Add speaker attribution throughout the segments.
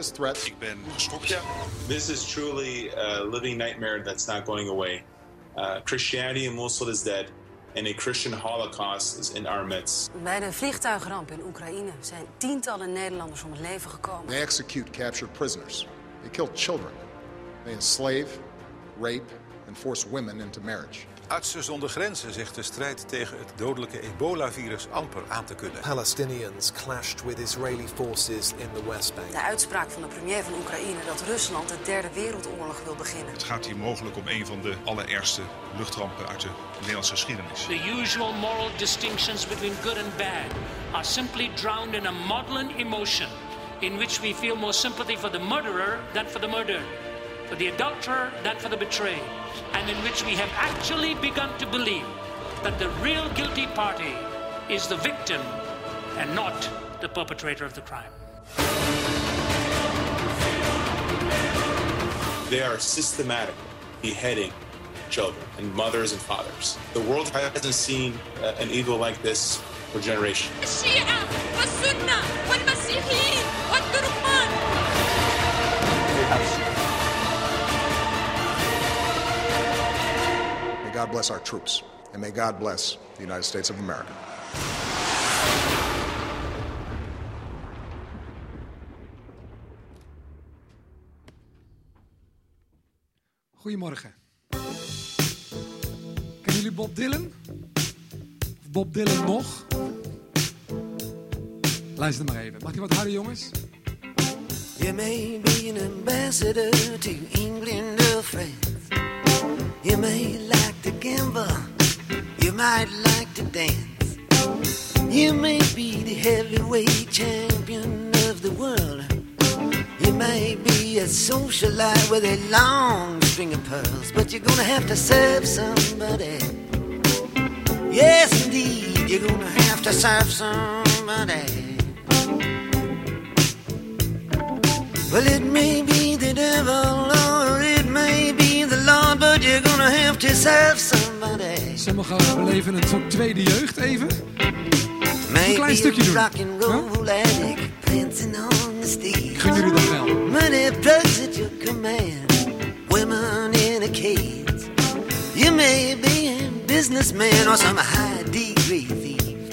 Speaker 1: gravest threats.
Speaker 2: Ik ben geschokt.
Speaker 3: This is truly a living nightmare that's not going away. Uh, Christianity in Mosul is dead, and a Christian Holocaust is in our midst.
Speaker 4: Bij de vliegtuigramp in Oekraïne zijn tientallen Nederlanders om het leven gekomen.
Speaker 1: They execute captured prisoners. They kill children. They enslave, rape, and force women into marriage.
Speaker 2: Artsen zonder grenzen zegt de strijd tegen het dodelijke ebola-virus amper aan te kunnen.
Speaker 5: Palestinians clashed with Israeli forces in the West Bank.
Speaker 4: De uitspraak van de premier van Oekraïne dat Rusland de derde wereldoorlog wil beginnen.
Speaker 2: Het gaat hier mogelijk om een van de allerergste luchtrampen uit de Nederlandse geschiedenis.
Speaker 6: The usual moral distinctions between good and bad are simply drowned in a maudlin emotion in which we feel more sympathy for the murderer than for the murdered, for the adulterer than for the betrayed, and in which we have actually begun to believe that the real guilty party is the victim and not the perpetrator of the crime.
Speaker 3: They are systematically beheading children and mothers and fathers. The world hasn't seen uh, an evil like this for generations.
Speaker 7: We have
Speaker 1: May God bless our troops, and may God bless the United States of America.
Speaker 8: Goedemorgen. Kennen jullie Bob Dylan? Of Bob Dylan nog? Luister maar even. Mag je wat harder, jongens?
Speaker 9: You may be an ambassador to England or France. You may like to gamble. You might like to dance. You may be the heavyweight champion of the world. You may be a socialite with a long string of pearls, but you're gonna have to serve somebody. Yes, indeed, you're gonna have to serve somebody. Well, it may be the devil Lord, but you're gonna have to serve somebody.
Speaker 8: Sommigen beleven een soort tweede jeugd even.
Speaker 9: Maybe
Speaker 8: klein stukje doen.
Speaker 9: rock and roll addict dancing on the stage.
Speaker 8: Gunnen jullie dat wel?
Speaker 9: Money drugs at your command, women in a cage. You may be a businessman or some high degree thief.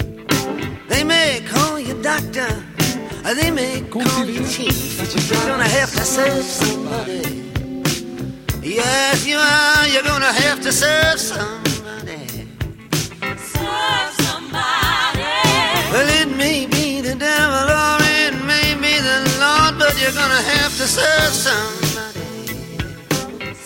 Speaker 9: They may call you doctor, or they may call you chief.
Speaker 8: Je
Speaker 9: You're gonna have to serve somebody. Yes, you are. You're gonna have to serve somebody.
Speaker 7: Serve somebody.
Speaker 9: Well, it may be the devil or it may be the Lord, but you're gonna have to serve somebody.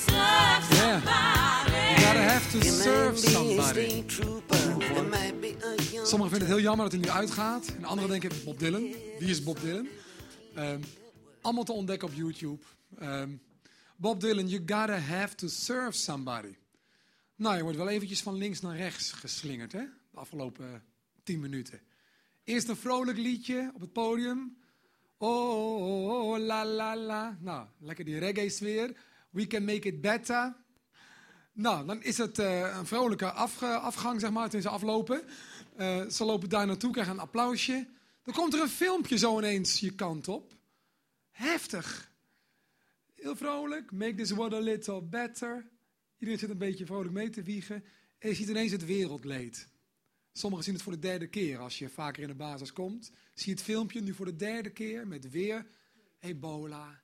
Speaker 7: Serve
Speaker 8: Yeah.
Speaker 7: somebody.
Speaker 8: You gotta have to
Speaker 9: You
Speaker 8: serve
Speaker 9: may be a
Speaker 8: somebody.
Speaker 9: state trooper. There might be a young
Speaker 8: Sommigen vinden het heel jammer dat hij nu uitgaat. En anderen denken, Bob Dylan. Wie is Bob Dylan? Ehm, allemaal te ontdekken op YouTube. Ehm, Bob Dylan, you gotta have to serve somebody. Nou, je wordt wel eventjes van links naar rechts geslingerd, hè? De afgelopen eh, tien minuten. Eerst een vrolijk liedje op het podium. Oh, la, la, la. Nou, lekker die reggae-sfeer. We can make it better. Nou, dan is het eh, een vrolijke afgang, zeg maar, ze aflopen. Eh, ze lopen daar naartoe, krijgen een applausje. Dan komt er een filmpje zo ineens je kant op. Heftig. Heel vrolijk. Make this world a little better. Iedereen zit een beetje vrolijk mee te wiegen. En je ziet ineens het wereldleed. Sommigen zien het voor de derde keer. Als je vaker in de basis komt, zie je het filmpje nu voor de derde keer met weer ebola,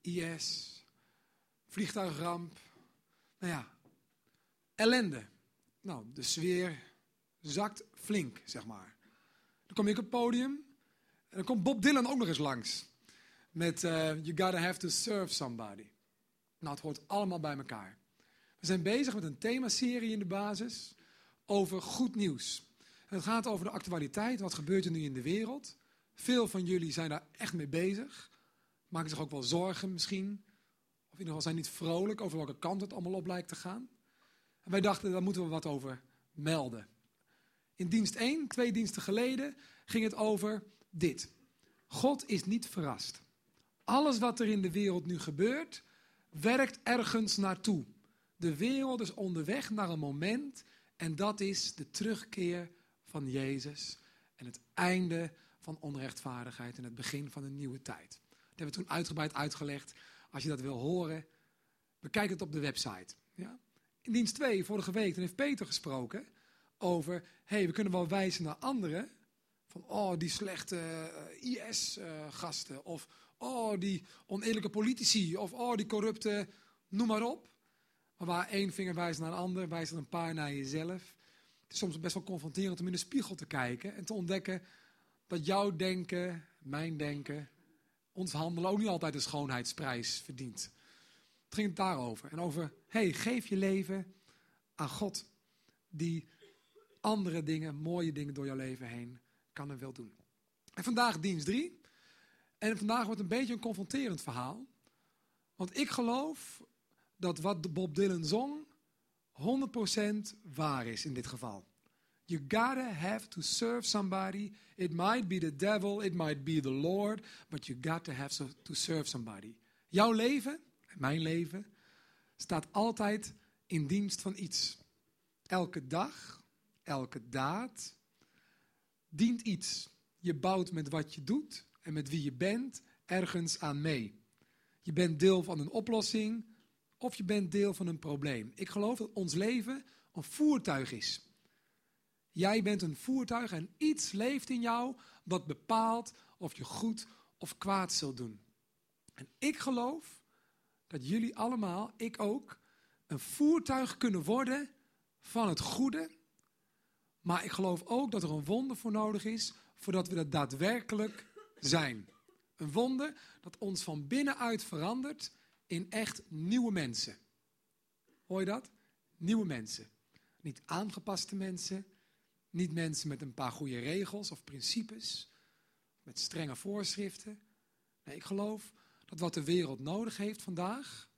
Speaker 8: IS, vliegtuigramp. Nou ja, ellende. Nou, de sfeer zakt flink, zeg maar. Dan kom ik op het podium en dan komt Bob Dylan ook nog eens langs. Met eh, You Gotta Have To Serve Somebody. Nou, het hoort allemaal bij elkaar. We zijn bezig met een themaserie in de basis over goed nieuws. Het gaat over de actualiteit, wat gebeurt er nu in de wereld. Veel van jullie zijn daar echt mee bezig. Maken zich ook wel zorgen misschien. Of in ieder geval zijn niet vrolijk over welke kant het allemaal op lijkt te gaan. En wij dachten, daar moeten we wat over melden. In dienst 1, twee diensten geleden, ging het over dit. God is niet verrast. Alles wat er in de wereld nu gebeurt, werkt ergens naartoe. De wereld is onderweg naar een moment en dat is de terugkeer van Jezus en het einde van onrechtvaardigheid en het begin van een nieuwe tijd. hebben we toen uitgebreid uitgelegd. Als je dat wil horen, bekijk het op de website. Ja? In dienst 2, vorige week, toen heeft Peter gesproken over... hey, we kunnen wel wijzen naar anderen. Van, oh, die slechte eh, IS-gasten. of, oh, die oneerlijke politici. Of, oh, die corrupte, noem maar op. Maar waar één vinger wijst naar een ander, wijst er een paar naar jezelf. Het is soms best wel confronterend om in de spiegel te kijken en te ontdekken dat jouw denken, mijn denken, ons handelen ook niet altijd een schoonheidsprijs verdient. Het ging daarover. En over, hey, geef je leven aan God, die andere dingen, mooie dingen door jouw leven heen kan en wil doen. En vandaag dienst drie. En vandaag wordt een beetje een confronterend verhaal. Want ik geloof dat wat Bob Dylan zong 100% waar is in dit geval. You gotta have to serve somebody. It might be the devil, it might be the Lord, but you got to have to serve somebody. Jouw leven, mijn leven, staat altijd in dienst van iets. Elke dag, elke daad dient iets. Je bouwt met wat je doet en met wie je bent ergens aan mee. Je bent deel van een oplossing of je bent deel van een probleem. Ik geloof dat ons leven een voertuig is. Jij bent een voertuig en iets leeft in jou wat bepaalt of je goed of kwaad zult doen. En ik geloof dat jullie allemaal, ik ook, een voertuig kunnen worden van het goede. Maar ik geloof ook dat er een wonder voor nodig is voordat we dat daadwerkelijk zijn. Een wonder dat ons van binnenuit verandert in echt nieuwe mensen. Hoor je dat? Nieuwe mensen. Niet aangepaste mensen. Niet mensen met een paar goede regels of principes. Met strenge voorschriften. Nee, ik geloof dat wat de wereld nodig heeft vandaag.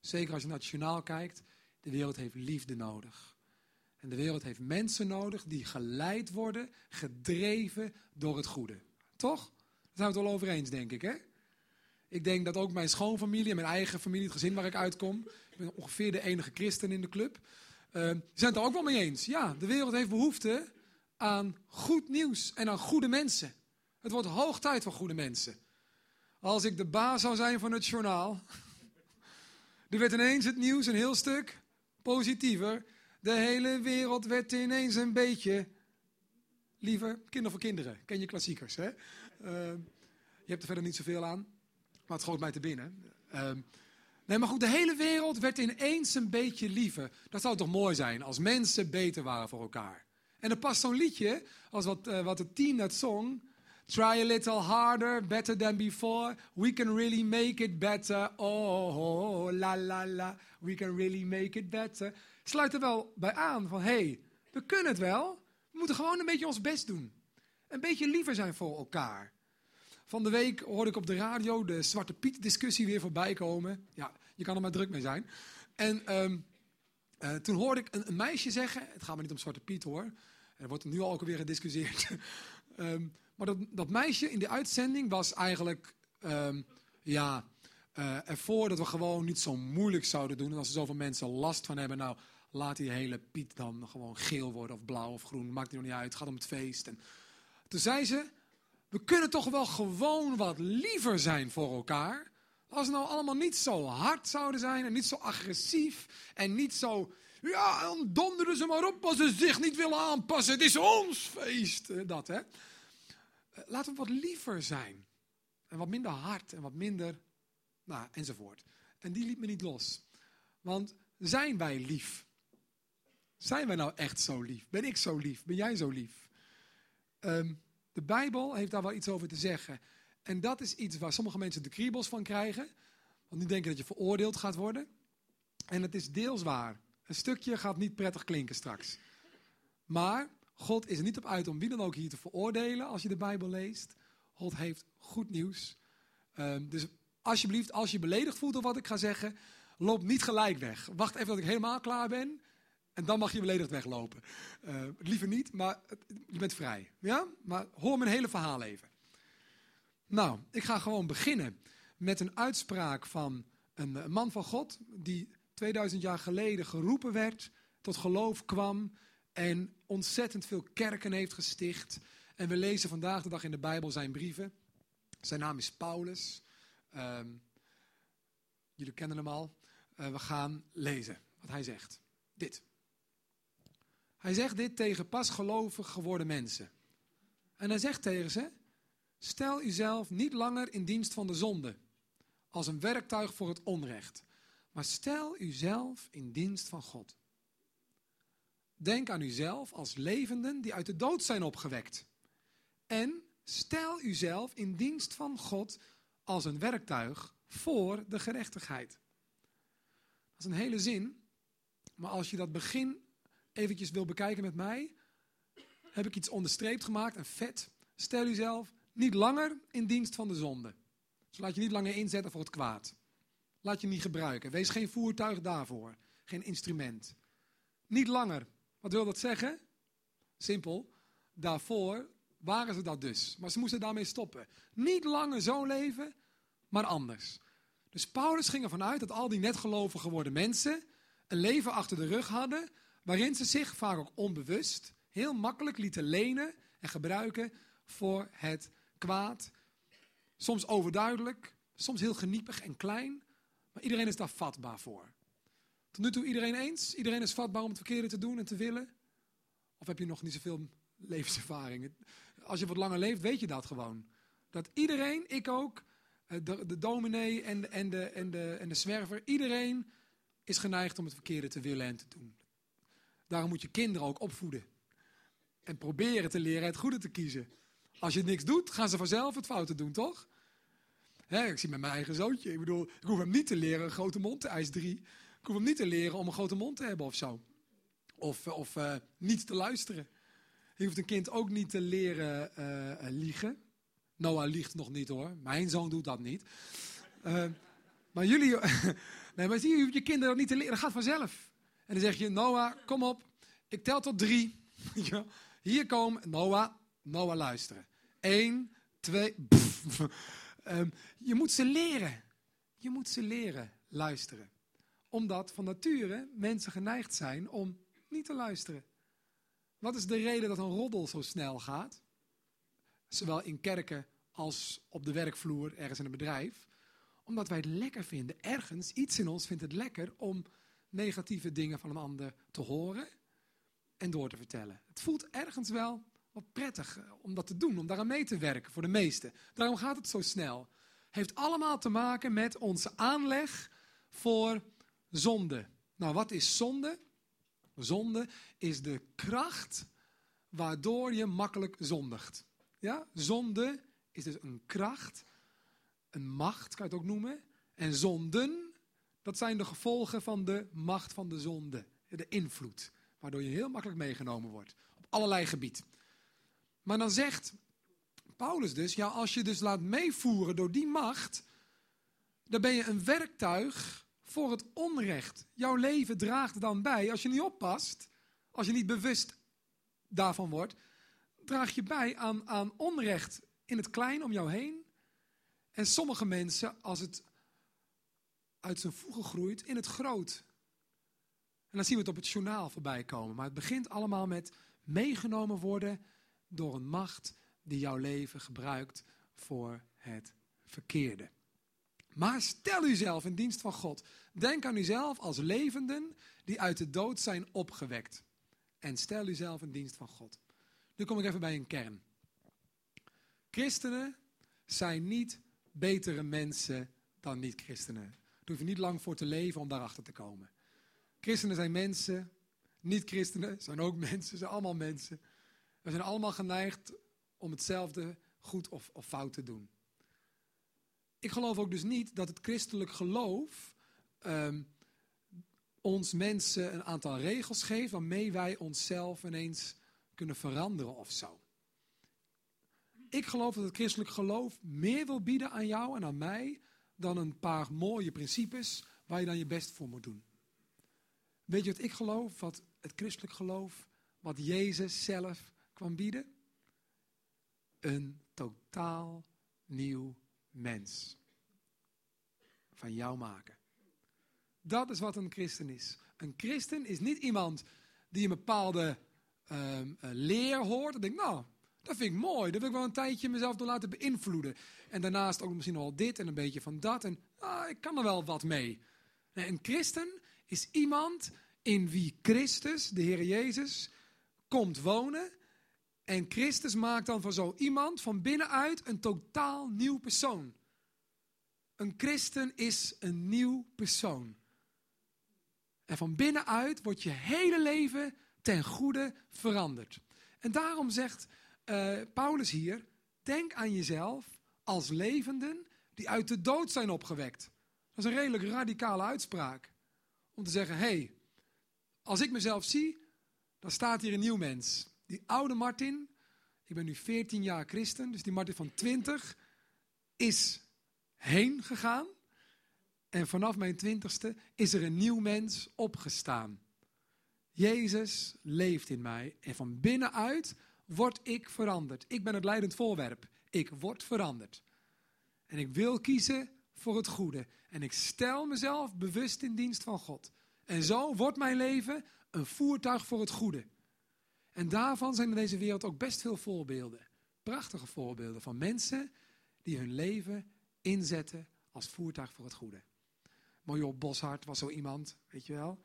Speaker 8: Zeker als je journaal kijkt. De wereld heeft liefde nodig. En de wereld heeft mensen nodig die geleid worden, gedreven door het goede. Toch? Zijn we het wel over eens, denk ik, hè? Ik denk dat ook mijn schoonfamilie en mijn eigen familie, het gezin waar ik uitkom, ik ben ongeveer de enige christen in de club, uh, zijn het er ook wel mee eens. Ja, de wereld heeft behoefte aan goed nieuws en aan goede mensen. Het wordt hoog tijd voor goede mensen. Als ik de baas zou zijn van het journaal, er werd ineens het nieuws een heel stuk positiever. De hele wereld werd ineens een beetje liever. Kinder voor kinderen, ken je klassiekers, hè? Uh, je hebt er verder niet zoveel aan. Maar het schoot mij te binnen. Um, nee, maar goed, de hele wereld werd ineens een beetje liever. Dat zou toch mooi zijn als mensen beter waren voor elkaar. En er past zo'n liedje, als wat, uh, wat het team net zong. Try a little harder, better than before. We can really make it better. Oh, oh, la la la. We can really make it better. Sluit er wel bij aan van, hé, hey, we kunnen het wel. We moeten gewoon een beetje ons best doen. Een beetje liever zijn voor elkaar. Van de week hoorde ik op de radio de Zwarte Piet discussie weer voorbij komen. Ja, je kan er maar druk mee zijn. En um, uh, toen hoorde ik een, meisje zeggen, het gaat maar niet om Zwarte Piet hoor. Er wordt nu al ook alweer gediscussieerd. um, maar dat, dat, meisje in de uitzending was eigenlijk, um, ja, uh, ervoor dat we gewoon niet zo moeilijk zouden doen. En als er zoveel mensen last van hebben, nou, laat die hele Piet dan gewoon geel worden of blauw of groen. Maakt niet uit, het gaat om het feest. En toen zei ze, we kunnen toch wel gewoon wat liever zijn voor elkaar. Als we nou allemaal niet zo hard zouden zijn en niet zo agressief en niet zo... Ja, dan donderen ze maar op als ze zich niet willen aanpassen. Het is ons feest. Dat, hè. Laten we wat liever zijn. En wat minder hard en wat minder... Nou, enzovoort. En die liet me niet los. Want zijn wij lief? Zijn wij nou echt zo lief? Ben ik zo lief? Ben jij zo lief? Um, de Bijbel heeft daar wel iets over te zeggen. En dat is iets waar sommige mensen de kriebels van krijgen. Want die denken dat je veroordeeld gaat worden. En het is deels waar. Een stukje gaat niet prettig klinken straks. Maar God is er niet op uit om wie dan ook hier te veroordelen als je de Bijbel leest. God heeft goed nieuws. Um, dus alsjeblieft, als je beledigd voelt door wat ik ga zeggen, loop niet gelijk weg. Wacht even tot ik helemaal klaar ben. En dan mag je beledigd weglopen. Uh, liever niet, maar je bent vrij. Ja? Maar hoor mijn hele verhaal even. Nou, ik ga gewoon beginnen met een uitspraak van een man van God... die 2000 jaar geleden geroepen werd, tot geloof kwam... en ontzettend veel kerken heeft gesticht. En we lezen vandaag de dag in de Bijbel zijn brieven. Zijn naam is Paulus. Ehm, jullie kennen hem al. Eh, we gaan lezen wat hij zegt. Dit. Hij zegt dit tegen pasgelovig geworden mensen. En hij zegt tegen ze: Stel uzelf niet langer in dienst van de zonde, als een werktuig voor het onrecht, maar stel uzelf in dienst van God. Denk aan uzelf als levenden die uit de dood zijn opgewekt. En stel uzelf in dienst van God als een werktuig voor de gerechtigheid. Dat is een hele zin, maar als je dat begin eventjes wil bekijken met mij, heb ik iets onderstreept gemaakt, een vet. Stel uzelf niet langer in dienst van de zonde. Dus laat je niet langer inzetten voor het kwaad. Laat je niet gebruiken. Wees geen voertuig daarvoor. Geen instrument. Niet langer. Wat wil dat zeggen? Simpel. Daarvoor waren ze dat dus. Maar ze moesten daarmee stoppen. Niet langer zo leven, maar anders. Dus Paulus ging ervan uit dat al die netgelovig geworden mensen een leven achter de rug hadden, waarin ze zich vaak ook onbewust heel makkelijk lieten lenen en gebruiken voor het kwaad. Soms overduidelijk, soms heel geniepig en klein, maar iedereen is daar vatbaar voor. Tot nu toe iedereen eens? Iedereen is vatbaar om het verkeerde te doen en te willen? Of heb je nog niet zoveel levenservaring? Als je wat langer leeft, weet je dat gewoon. Dat iedereen, ik ook, eh, de, de dominee en de, en, de, en, de, en de zwerver, iedereen is geneigd om het verkeerde te willen en te doen. Daarom moet je kinderen ook opvoeden. En proberen te leren het goede te kiezen. Als je niks doet, gaan ze vanzelf het foute doen, toch? Hè, ik zie met mijn eigen zoontje. Ik bedoel, ik hoef hem niet te leren een grote mond te ijs 3. Ik hoef hem niet te leren om een grote mond te hebben of zo. Of, of uh, niet te luisteren. Je hoeft een kind ook niet te leren uh, liegen. Noah liegt nog niet hoor. Mijn zoon doet dat niet. Uh, maar jullie... nee, maar zie je, je kinderen niet te leren. Dat gaat vanzelf. En dan zeg je, Noah, kom op. Ik tel tot drie. Hier komen. Noah, Noah luisteren. Eén, twee... um, je moet ze leren. Je moet ze leren luisteren. Omdat van nature mensen geneigd zijn om niet te luisteren. Wat is de reden dat een roddel zo snel gaat? Zowel in kerken als op de werkvloer, ergens in een bedrijf. Omdat wij het lekker vinden. Ergens, iets in ons vindt het lekker om negatieve dingen van een ander te horen en door te vertellen. Het voelt ergens wel wat prettig om dat te doen, om daaraan mee te werken voor de meesten. Daarom gaat het zo snel. Heeft allemaal te maken met onze aanleg voor zonde. Nou, wat is zonde? Zonde is de kracht waardoor je makkelijk zondigt. Ja? Zonde is dus een kracht, een macht, kan je het ook noemen. En zonden, dat zijn de gevolgen van de macht van de zonde. De invloed, waardoor je heel makkelijk meegenomen wordt. Op allerlei gebied. Maar dan zegt Paulus dus, ja, als je dus laat meevoeren door die macht, dan ben je een werktuig voor het onrecht. Jouw leven draagt dan bij. Als je niet oppast, als je niet bewust daarvan wordt, draag je bij aan, aan onrecht in het klein om jou heen. En sommige mensen, als het uit zijn voegen groeit, in het groot. En dan zien we het op het journaal voorbij komen. Maar het begint allemaal met meegenomen worden door een macht die jouw leven gebruikt voor het verkeerde. Maar stel uzelf in dienst van God. Denk aan uzelf als levenden die uit de dood zijn opgewekt. En stel uzelf in dienst van God. Nu kom ik even bij een kern. Christenen zijn niet betere mensen dan niet-christenen. Hoef je niet lang voor te leven om daarachter te komen. Christenen zijn mensen, niet-christenen zijn ook mensen, zijn allemaal mensen. We zijn allemaal geneigd om hetzelfde goed of, of fout te doen. Ik geloof ook dus niet dat het christelijk geloof um, ons mensen een aantal regels geeft waarmee wij onszelf ineens kunnen veranderen of zo. Ik geloof dat het christelijk geloof meer wil bieden aan jou en aan mij dan een paar mooie principes waar je dan je best voor moet doen. Weet je wat ik geloof? Wat het christelijk geloof, wat Jezus zelf kwam bieden? Een totaal nieuw mens. Van jou maken. Dat is wat een christen is. Een christen is niet iemand die een bepaalde um, leer hoort en denkt, nou, Dat vind ik mooi. Daar wil ik wel een tijdje mezelf door laten beïnvloeden. En daarnaast ook misschien nog wel dit en een beetje van dat. En ah, ik kan er wel wat mee. Een christen is iemand in wie Christus, de Heer Jezus, komt wonen. En Christus maakt dan van zo iemand van binnenuit een totaal nieuw persoon. Een christen is een nieuw persoon. En van binnenuit wordt je hele leven ten goede veranderd. En daarom zegt eh, Paulus hier: denk aan jezelf als levenden die uit de dood zijn opgewekt. Dat is een redelijk radicale uitspraak. Om te zeggen: hé, hey, als ik mezelf zie, dan staat hier een nieuw mens. Die oude Martin, ik ben nu 14 jaar christen, dus die Martin van 20 is heen gegaan. En vanaf mijn twintigste is er een nieuw mens opgestaan. Jezus leeft in mij en van binnenuit word ik veranderd. Ik ben het leidend voorwerp. Ik word veranderd. En ik wil kiezen voor het goede. En ik stel mezelf bewust in dienst van God. En zo wordt mijn leven een voertuig voor het goede. En daarvan zijn in deze wereld ook best veel voorbeelden. Prachtige voorbeelden van mensen die hun leven inzetten als voertuig voor het goede. Major Boshart was zo iemand, weet je wel.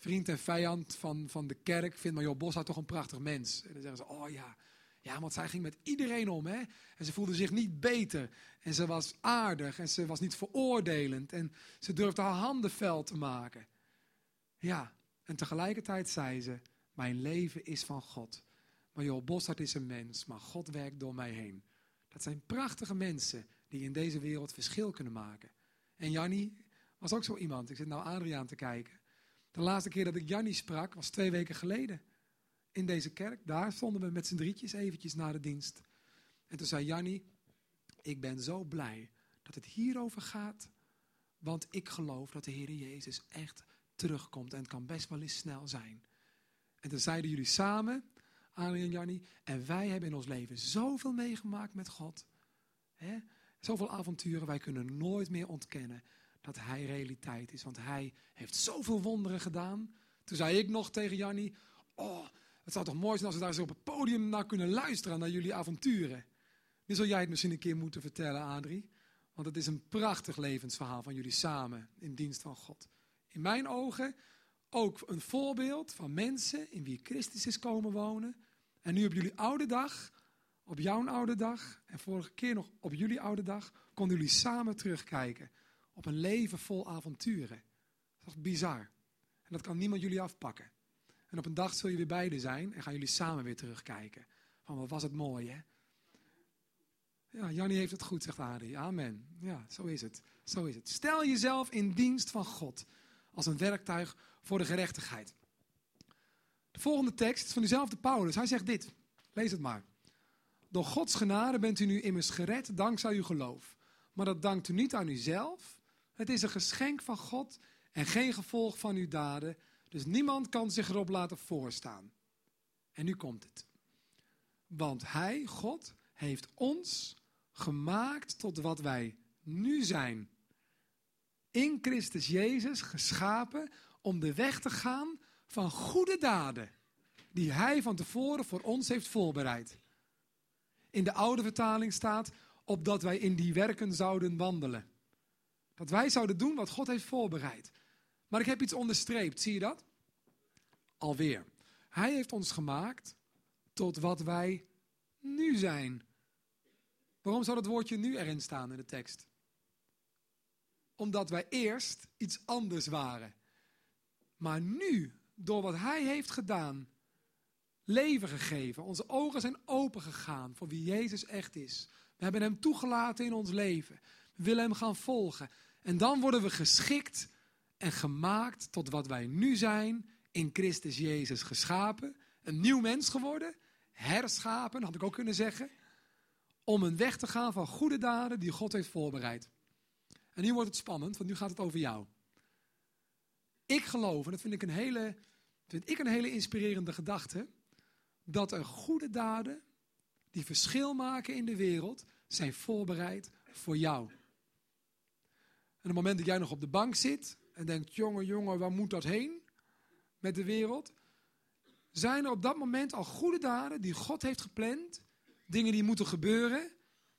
Speaker 8: Vriend en vijand van, van de kerk vindt Major Boshart toch een prachtig mens. En dan zeggen ze, oh ja, ja, want zij ging met iedereen om. Hè? En ze voelde zich niet beter. En ze was aardig en ze was niet veroordelend. En ze durfde haar handen fel te maken. Ja, en tegelijkertijd zei ze, mijn leven is van God. Major Boshart is een mens, maar God werkt door mij heen. Dat zijn prachtige mensen die in deze wereld verschil kunnen maken. En Jannie was ook zo iemand. Ik zit nou Adriaan te kijken. De laatste keer dat ik Jannie sprak was twee weken geleden. In deze kerk. Daar stonden we met z'n drietjes eventjes na de dienst. En toen zei Jannie, ik ben zo blij dat het hierover gaat. Want ik geloof dat de Heer Jezus echt terugkomt. En het kan best wel eens snel zijn. En toen zeiden jullie samen, Adriaan en Jannie. En wij hebben in ons leven zoveel meegemaakt met God. Hè? Zoveel avonturen, wij kunnen nooit meer ontkennen dat hij realiteit is. Want hij heeft zoveel wonderen gedaan. Toen zei ik nog tegen Jannie, oh, het zou toch mooi zijn als we daar zo op het podium naar kunnen luisteren, naar jullie avonturen. Nu zul jij het misschien een keer moeten vertellen, Adrie. Want het is een prachtig levensverhaal van jullie samen in dienst van God. In mijn ogen ook een voorbeeld van mensen in wie Christus is komen wonen. En nu op jullie oude dag, op jouw oude dag en vorige keer nog op jullie oude dag, konden jullie samen terugkijken op een leven vol avonturen. Dat is bizar. En dat kan niemand jullie afpakken. En op een dag zul je weer beide zijn en gaan jullie samen weer terugkijken. Van wat was het mooi, hè? Ja, Jannie heeft het goed, zegt Adi. Amen. Ja, zo is het. Zo is het. Stel jezelf in dienst van God als een werktuig voor de gerechtigheid. De volgende tekst is van diezelfde Paulus. Hij zegt dit. Lees het maar. Door Gods genade bent u nu immers gered dankzij uw geloof. Maar dat dankt u niet aan uzelf. Het is een geschenk van God en geen gevolg van uw daden. Dus niemand kan zich erop laten voorstaan. En nu komt het. Want Hij, God, heeft ons gemaakt tot wat wij nu zijn. In Christus Jezus geschapen om de weg te gaan van goede daden. Die Hij van tevoren voor ons heeft voorbereid. In de oude vertaling staat, opdat wij in die werken zouden wandelen. Dat wij zouden doen wat God heeft voorbereid. Maar ik heb iets onderstreept, zie je dat? Alweer. Hij heeft ons gemaakt tot wat wij nu zijn. Waarom zou dat woordje nu erin staan in de tekst? Omdat wij eerst iets anders waren. Maar nu, door wat Hij heeft gedaan, leven gegeven. Onze ogen zijn open gegaan voor wie Jezus echt is. We hebben Hem toegelaten in ons leven. We willen Hem gaan volgen. En dan worden we geschikt en gemaakt tot wat wij nu zijn, in Christus Jezus geschapen. Een nieuw mens geworden, herschapen, had ik ook kunnen zeggen. Om een weg te gaan van goede daden die God heeft voorbereid. En nu wordt het spannend, want nu gaat het over jou. Ik geloof, en dat vind ik een hele, vind ik een hele inspirerende gedachte, dat er goede daden die verschil maken in de wereld, zijn voorbereid voor jou. En op het moment dat jij nog op de bank zit en denkt, jongen, jongen, waar moet dat heen met de wereld? Zijn er op dat moment al goede daden die God heeft gepland, Dingen die moeten gebeuren,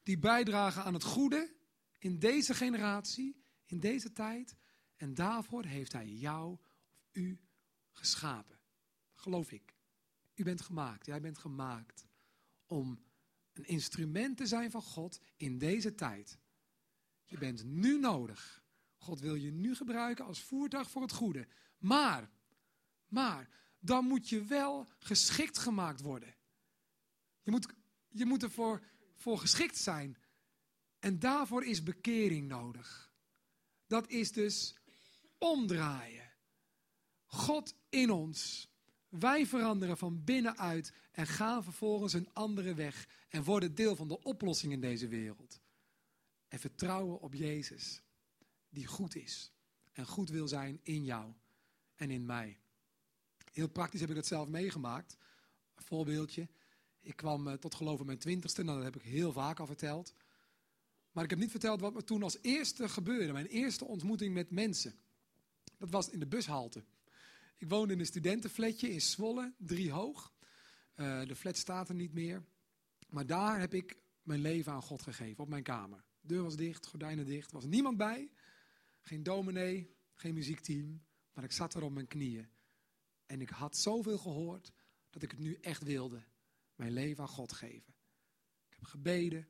Speaker 8: die bijdragen aan het goede in deze generatie, in deze tijd. En daarvoor heeft hij jou of u geschapen. Geloof ik. U bent gemaakt, jij bent gemaakt om een instrument te zijn van God in deze tijd. Je bent nu nodig. God wil je nu gebruiken als voertuig voor het goede. Maar, maar, dan moet je wel geschikt gemaakt worden. Je moet, je moet ervoor voor geschikt zijn. En daarvoor is bekering nodig. Dat is dus omdraaien. God in ons. Wij veranderen van binnenuit en gaan vervolgens een andere weg en worden deel van de oplossing in deze wereld. En vertrouwen op Jezus, die goed is en goed wil zijn in jou en in mij. Heel praktisch heb ik dat zelf meegemaakt. Een voorbeeldje. Ik kwam eh, tot geloof in mijn twintigste, nou, dat heb ik heel vaak al verteld. Maar ik heb niet verteld wat me toen als eerste gebeurde. Mijn eerste ontmoeting met mensen. Dat was in de bushalte. Ik woonde in een studentenflatje in Zwolle, drie hoog. Uh, de flat staat er niet meer. Maar daar heb ik mijn leven aan God gegeven, op mijn kamer. De deur was dicht, gordijnen dicht, was niemand bij. Geen dominee, geen muziekteam. Maar ik zat er op mijn knieën. En ik had zoveel gehoord dat ik het nu echt wilde. Mijn leven aan God geven. Ik heb gebeden.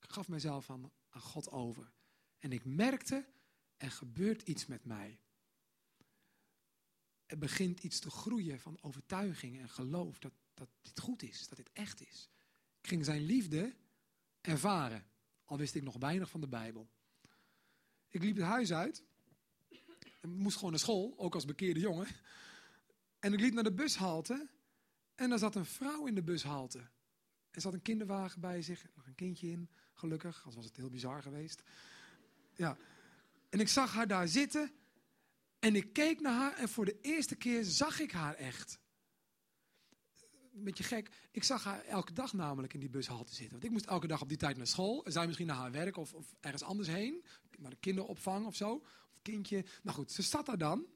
Speaker 8: Ik gaf mezelf aan, aan God over. En ik merkte, er gebeurt iets met mij. Er begint iets te groeien van overtuiging en geloof dat, dat dit goed is, dat dit echt is. Ik ging zijn liefde ervaren, al wist ik nog weinig van de Bijbel. Ik liep het huis uit ik moest gewoon naar school, ook als bekeerde jongen. En ik liep naar de bushalte. En daar zat een vrouw in de bushalte. Er zat een kinderwagen bij zich, nog een kindje in, gelukkig, anders was het heel bizar geweest. Ja. En ik zag haar daar zitten. En ik keek naar haar en voor de eerste keer zag ik haar echt. Een beetje gek. Ik zag haar elke dag namelijk in die bushalte zitten. Want ik moest elke dag op die tijd naar school. Zij misschien naar haar werk of, of ergens anders heen. Naar de kinderopvang of zo kindje. Nou goed, ze zat daar dan.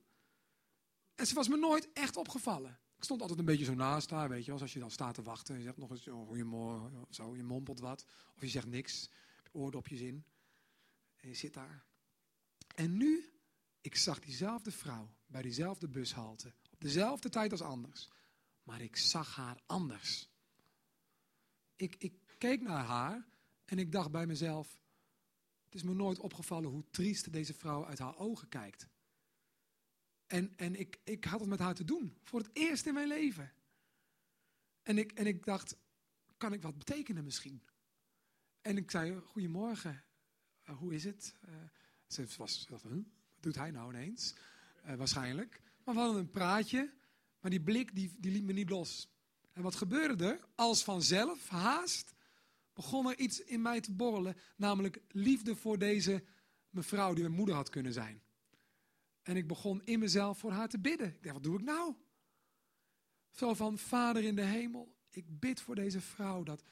Speaker 8: En ze was me nooit echt opgevallen. Ik stond altijd een beetje zo naast haar, weet je wel. Als je dan staat te wachten en je zegt nog eens, oh, goeiemorgen, of zo. Je mompelt wat. Of je zegt niks, oordopjes in. En je zit daar. En nu, ik zag diezelfde vrouw bij diezelfde bushalte. Op dezelfde tijd als anders. Maar ik zag haar anders. Ik, ik keek naar haar en ik dacht bij mezelf, het is me nooit opgevallen hoe triest deze vrouw uit haar ogen kijkt. En, en ik, ik had het met haar te doen, voor het eerst in mijn leven. En ik, en ik dacht, kan ik wat betekenen misschien? En ik zei, goedemorgen, uh, hoe is het? Uh, ze was, wat doet hij nou ineens? Uh, waarschijnlijk. Maar we hadden een praatje, maar die blik die, die liet me niet los. En wat gebeurde er? Als vanzelf, haast, begon er iets in mij te borrelen, namelijk liefde voor deze mevrouw die mijn moeder had kunnen zijn. En ik begon in mezelf voor haar te bidden. Ik dacht, wat doe ik nou? Zo van, Vader in de hemel, ik bid voor deze vrouw dat,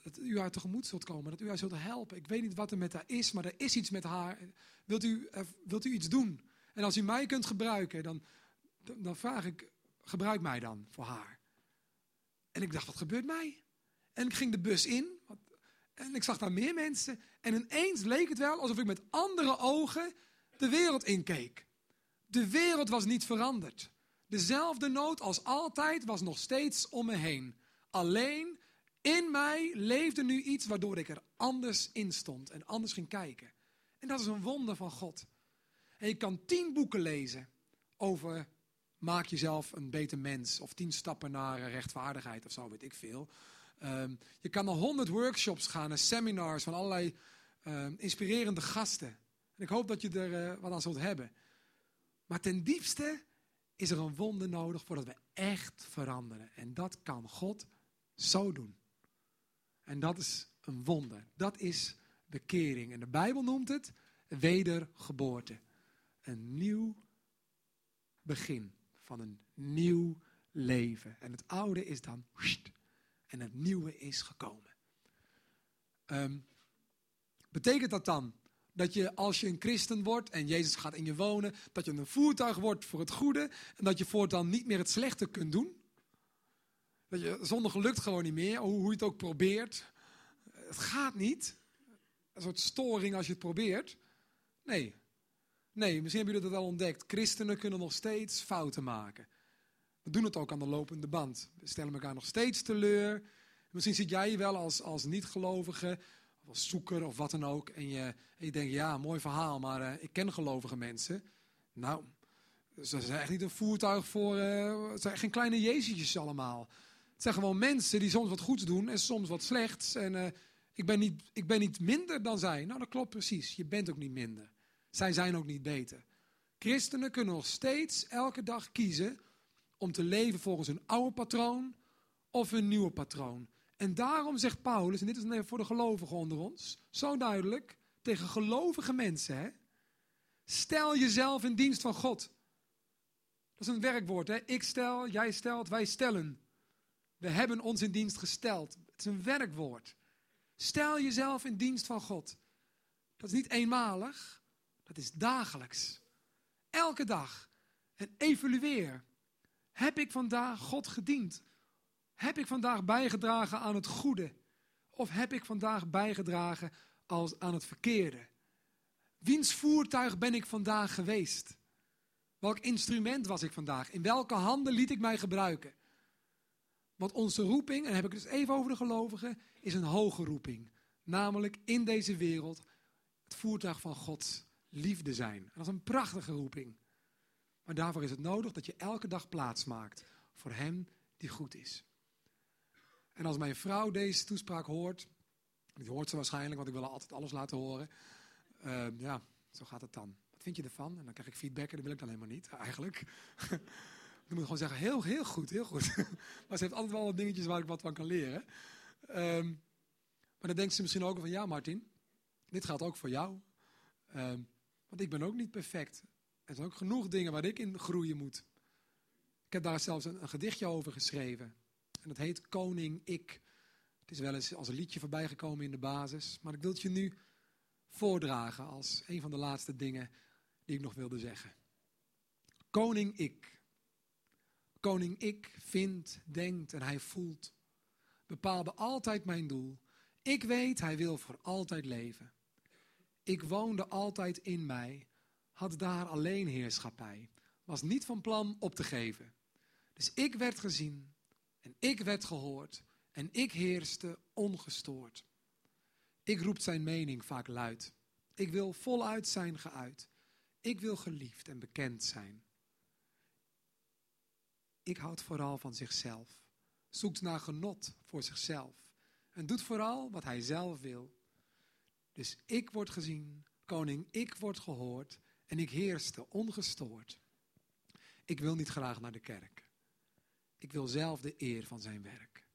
Speaker 8: dat u haar tegemoet zult komen, dat u haar zult helpen. Ik weet niet wat er met haar is, maar er is iets met haar. Wilt u, wilt u iets doen? En als u mij kunt gebruiken, dan, dan vraag ik, gebruik mij dan voor haar. En ik dacht, wat gebeurt mij? En ik ging de bus in. En ik zag daar meer mensen. En ineens leek het wel alsof ik met andere ogen de wereld inkeek. De wereld was niet veranderd. Dezelfde nood als altijd was nog steeds om me heen. Alleen in mij leefde nu iets waardoor ik er anders in stond en anders ging kijken. En dat is een wonder van God. En je kan tien boeken lezen over maak jezelf een beter mens of tien stappen naar rechtvaardigheid of zo, weet ik veel. Um, je kan naar honderd workshops gaan, naar seminars van allerlei um, inspirerende gasten. En ik hoop dat je er uh, wat aan zult hebben. Maar ten diepste is er een wonder nodig voordat we echt veranderen. En dat kan God zo doen. En dat is een wonder. Dat is bekering. En de Bijbel noemt het wedergeboorte. Een nieuw begin van een nieuw leven. En het oude is dan en het nieuwe is gekomen. Um, betekent dat dan dat je als je een christen wordt en Jezus gaat in je wonen, dat je een voertuig wordt voor het goede en dat je voortaan niet meer het slechte kunt doen? Dat je, zondigen lukt gewoon niet meer, hoe, hoe je het ook probeert. Het gaat niet. Een soort storing als je het probeert. Nee. Nee, misschien hebben jullie dat al ontdekt. Christenen kunnen nog steeds fouten maken. We doen het ook aan de lopende band. We stellen elkaar nog steeds teleur. Misschien zit jij je wel als, als niet-gelovige, als zoeker of wat dan ook. En je, en je denkt, ja, mooi verhaal, maar eh, ik ken gelovige mensen. Nou, ze zijn echt niet een voertuig voor... het zijn geen kleine Jezusjes allemaal. Het zijn gewoon mensen die soms wat goeds doen en soms wat slechts. En eh, ik, ben niet, ik ben niet minder dan zij. Nou, dat klopt precies. Je bent ook niet minder. Zij zijn ook niet beter. Christenen kunnen nog steeds elke dag kiezen om te leven volgens een oude patroon of een nieuwe patroon. En daarom zegt Paulus, en dit is voor de gelovigen onder ons, zo duidelijk, tegen gelovige mensen, hè? stel jezelf in dienst van God. Dat is een werkwoord, hè? ik stel, jij stelt, wij stellen. We hebben ons in dienst gesteld. Het is een werkwoord. Stel jezelf in dienst van God. Dat is niet eenmalig, dat is dagelijks. Elke dag. En evalueer. Heb ik vandaag God gediend? Heb ik vandaag bijgedragen aan het goede? Of heb ik vandaag bijgedragen als aan het verkeerde? Wiens voertuig ben ik vandaag geweest? Welk instrument was ik vandaag? In welke handen liet ik mij gebruiken? Want onze roeping, en dan heb ik het dus even over de gelovigen, is een hoge roeping. Namelijk in deze wereld het voertuig van Gods liefde zijn. En dat is een prachtige roeping. Maar daarvoor is het nodig dat je elke dag plaats maakt voor Hem die goed is. En als mijn vrouw deze toespraak hoort, die hoort ze waarschijnlijk, want ik wil altijd alles laten horen. Uh, ja, zo gaat het dan. Wat vind je ervan? En dan krijg ik feedback en dat wil ik dan helemaal niet, eigenlijk. ik moet gewoon zeggen, heel, heel goed, heel goed. maar ze heeft altijd wel wat dingetjes waar ik wat van kan leren. Um, maar dan denkt ze misschien ook van, ja Martin, dit gaat ook voor jou. Um, want ik ben ook niet perfect. Er zijn ook genoeg dingen waar ik in groeien moet. Ik heb daar zelfs een, een gedichtje over geschreven. En dat heet Koning Ik. Het is wel eens als een liedje voorbij gekomen in de basis. Maar ik wil het je nu voordragen als een van de laatste dingen die ik nog wilde zeggen. Koning Ik. Koning Ik vindt, denkt en hij voelt. Bepaalde altijd mijn doel. Ik weet, hij wil voor altijd leven. Ik woonde altijd in mij, had daar alleen heerschappij, was niet van plan op te geven. Dus ik werd gezien en ik werd gehoord en ik heerste ongestoord. Ik roep zijn mening vaak luid. Ik wil voluit zijn geuit. Ik wil geliefd en bekend zijn. Ik houd vooral van zichzelf, zoekt naar genot voor zichzelf en doet vooral wat hij zelf wil. Dus ik word gezien, koning, ik word gehoord en ik heerste ongestoord. Ik wil niet graag naar de kerk. Ik wil zelf de eer van zijn werk.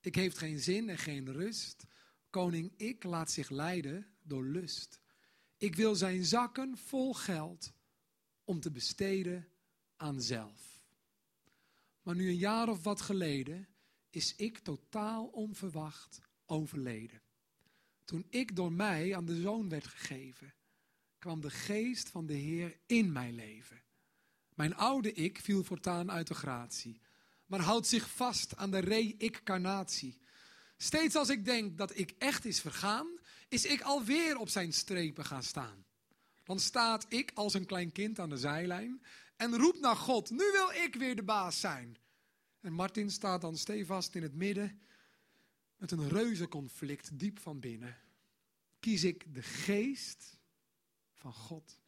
Speaker 8: Ik heeft geen zin en geen rust. Koning, ik laat zich leiden door lust. Ik wil zijn zakken vol geld om te besteden aan zelf. Maar nu een jaar of wat geleden is ik totaal onverwacht overleden. Toen ik door mij aan de zoon werd gegeven, kwam de geest van de Heer in mijn leven. Mijn oude ik viel voortaan uit de gratie, maar houdt zich vast aan de re-incarnatie. Steeds als ik denk dat ik echt is vergaan, is ik alweer op zijn strepen gaan staan. Dan staat ik als een klein kind aan de zijlijn en roept naar God, nu wil ik weer de baas zijn. En Martin staat dan stevast in het midden met een reuzenconflict diep van binnen. Kies ik de geest van God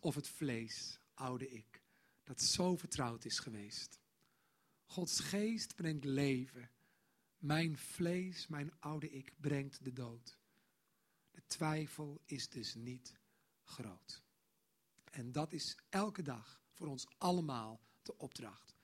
Speaker 8: of het vlees, oude ik, dat zo vertrouwd is geweest. Gods geest brengt leven. Mijn vlees, mijn oude ik, brengt de dood. De twijfel is dus niet groot. En dat is elke dag voor ons allemaal de opdracht.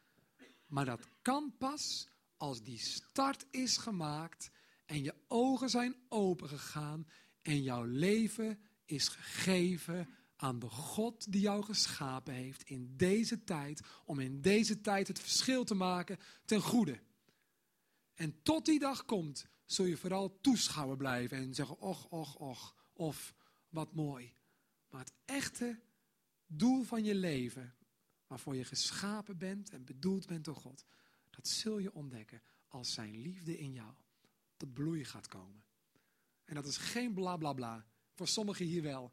Speaker 8: Maar dat kan pas als die start is gemaakt en je ogen zijn opengegaan en jouw leven is gegeven aan de God die jou geschapen heeft in deze tijd, om in deze tijd het verschil te maken ten goede. En tot die dag komt, zul je vooral toeschouwer blijven en zeggen, och, och, och, of wat mooi. Maar het echte doel van je leven, waarvoor je geschapen bent en bedoeld bent door God, Dat zul je ontdekken als zijn liefde in jou tot bloei gaat komen. En dat is geen bla bla bla. Voor sommigen hier wel.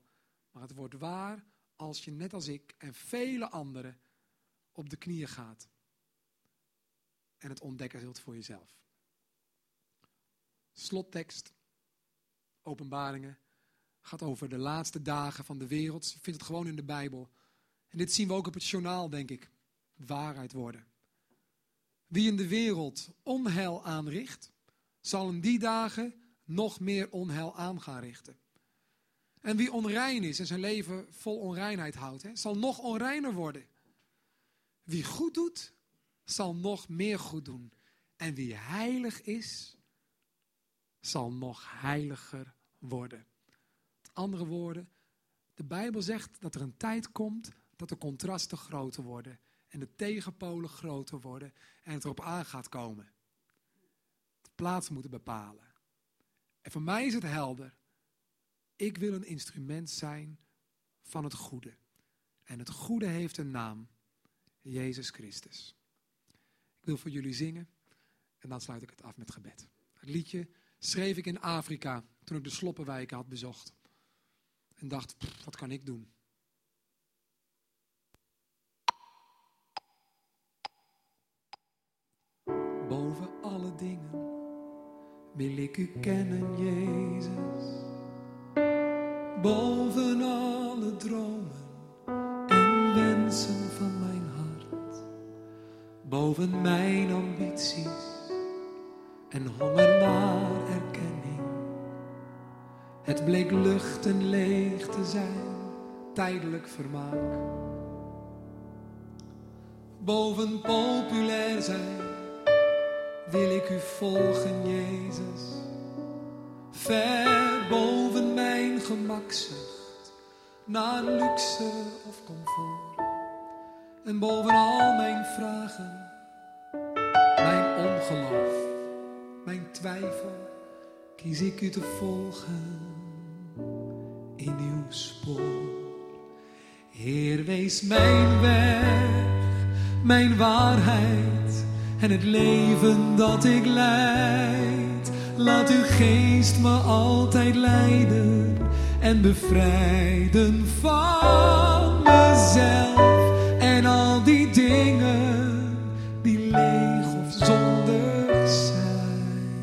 Speaker 8: Maar het wordt waar als je net als ik en vele anderen op de knieën gaat. En het ontdekken zult voor jezelf. Slottekst, openbaringen, gaat over de laatste dagen van de wereld. Je vindt het gewoon in de Bijbel. En dit zien we ook op het journaal, denk ik. Waarheid worden. Wie in de wereld onheil aanricht, zal in die dagen nog meer onheil aan gaan richten. En wie onrein is en zijn leven vol onreinheid houdt, hè, zal nog onreiner worden. Wie goed doet, zal nog meer goed doen. En wie heilig is, zal nog heiliger worden. Met andere woorden, de Bijbel zegt dat er een tijd komt dat de contrasten groter worden en de tegenpolen groter worden en het erop aan gaat komen. De plaats moeten bepalen. En voor mij is het helder. Ik wil een instrument zijn van het goede. En het goede heeft een naam. Jezus Christus. Ik wil voor jullie zingen en dan sluit ik het af met gebed. Het liedje schreef ik in Afrika toen ik de sloppenwijken had bezocht. En dacht, wat kan ik doen? Wil ik u kennen, Jezus. Boven alle dromen en wensen van mijn hart. Boven mijn ambities en honger naar erkenning. Het bleek lucht en leeg te zijn, tijdelijk vermaak. Boven populair zijn wil ik u volgen, Jezus. Ver boven mijn gemakzucht, naar luxe of comfort. En boven al mijn vragen, mijn ongeloof, mijn twijfel, kies ik u te volgen in uw spoor. Heer, wees mijn weg, mijn waarheid en het leven dat ik leid. Laat uw geest me altijd leiden en bevrijden van mezelf en al die dingen die leeg of zondig zijn.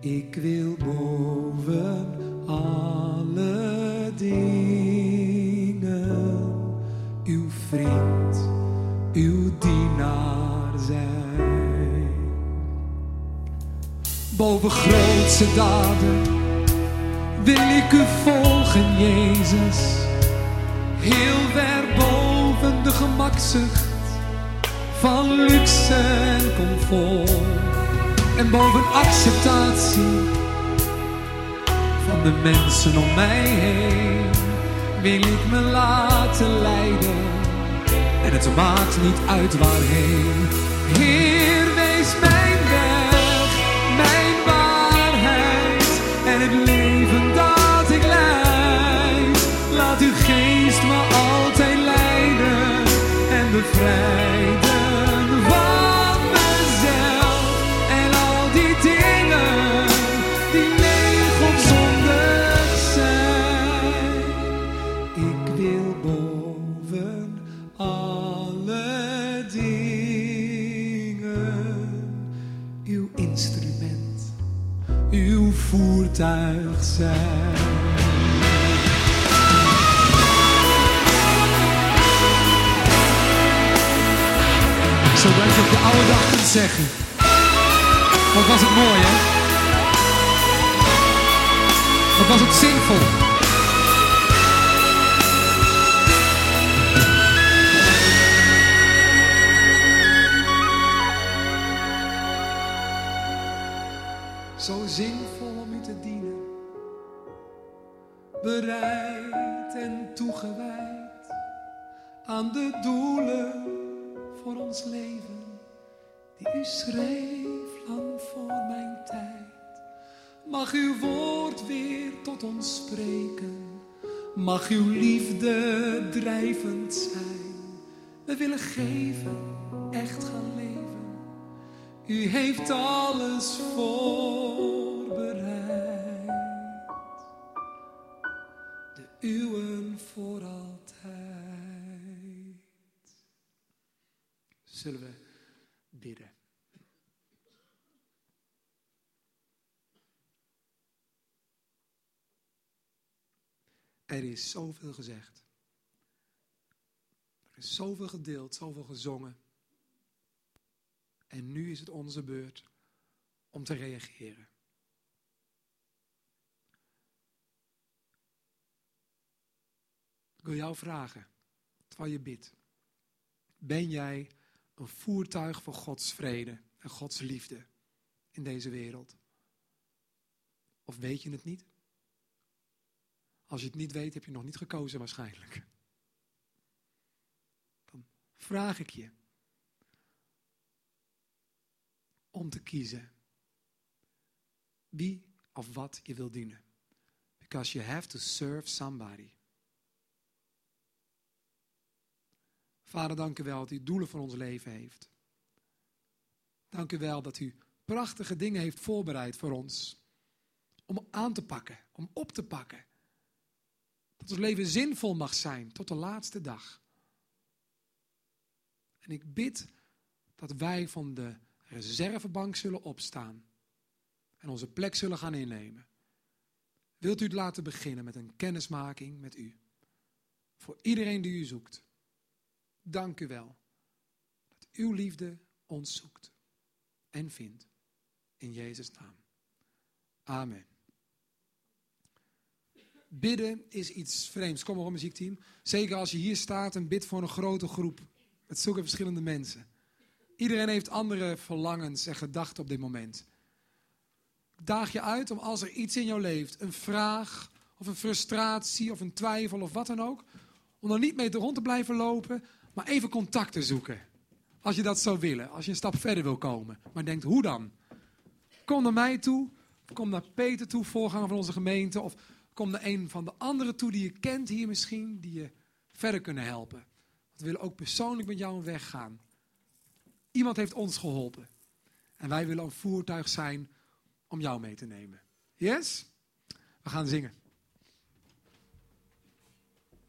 Speaker 8: Ik wil boven alle dingen uw vriend, uw dienaar zijn. Boven grootse daden wil ik u volgen, Jezus. Heel ver boven de gemakzucht van luxe en comfort. En boven acceptatie van de mensen om mij heen wil ik me laten leiden. En het maakt niet uit waarheen. Heer, wees mijn weg, mijn waarheid en het leven dat ik leid. Laat uw geest me altijd leiden en bevrijden voertuig zijn. Zodat je op de oude dag kunt zeggen. Wat was het mooi, hè? Wat was het zinvol? En toegewijd aan de doelen voor ons leven. Die u schreef lang voor mijn tijd. Mag uw woord weer tot ons spreken. Mag uw liefde drijvend zijn. We willen geven, echt gaan leven. U heeft alles voorbereid. Uwen voor altijd. Zullen we bidden? Er is zoveel gezegd. Er is zoveel gedeeld, zoveel gezongen. En nu is het onze beurt om te reageren. Ik wil jou vragen, terwijl je bidt. Ben jij een voertuig voor Gods vrede en Gods liefde in deze wereld? Of weet je het niet? Als je het niet weet, heb je nog niet gekozen waarschijnlijk. Dan vraag ik je om te kiezen wie of wat je wil dienen. Because you have to serve somebody. Vader, dank u wel dat u doelen voor ons leven heeft. Dank u wel dat u prachtige dingen heeft voorbereid voor ons. Om aan te pakken, om op te pakken. Dat ons leven zinvol mag zijn tot de laatste dag. En ik bid dat wij van de reservebank zullen opstaan en onze plek zullen gaan innemen. Wilt u het laten beginnen met een kennismaking met u? Voor iedereen die u zoekt. Dank u wel dat uw liefde ons zoekt en vindt. In Jezus' naam. Amen. Bidden is iets vreemds. Kom maar op, muziekteam. Zeker als je hier staat en bidt voor een grote groep. Met zulke verschillende mensen. Iedereen heeft andere verlangens en gedachten op dit moment. Daag je uit om als er iets in jou leeft, een vraag of een frustratie of een twijfel of wat dan ook, om er niet mee rond te blijven lopen, maar even contact te zoeken. Als je dat zou willen, als je een stap verder wil komen. Maar denkt, hoe dan? Kom naar mij toe, kom naar Peter toe, voorganger van onze gemeente, of kom naar een van de anderen toe die je kent hier misschien, die je verder kunnen helpen. We willen ook persoonlijk met jou een weg gaan. Iemand heeft ons geholpen. En wij willen een voertuig zijn om jou mee te nemen. Yes? We gaan zingen.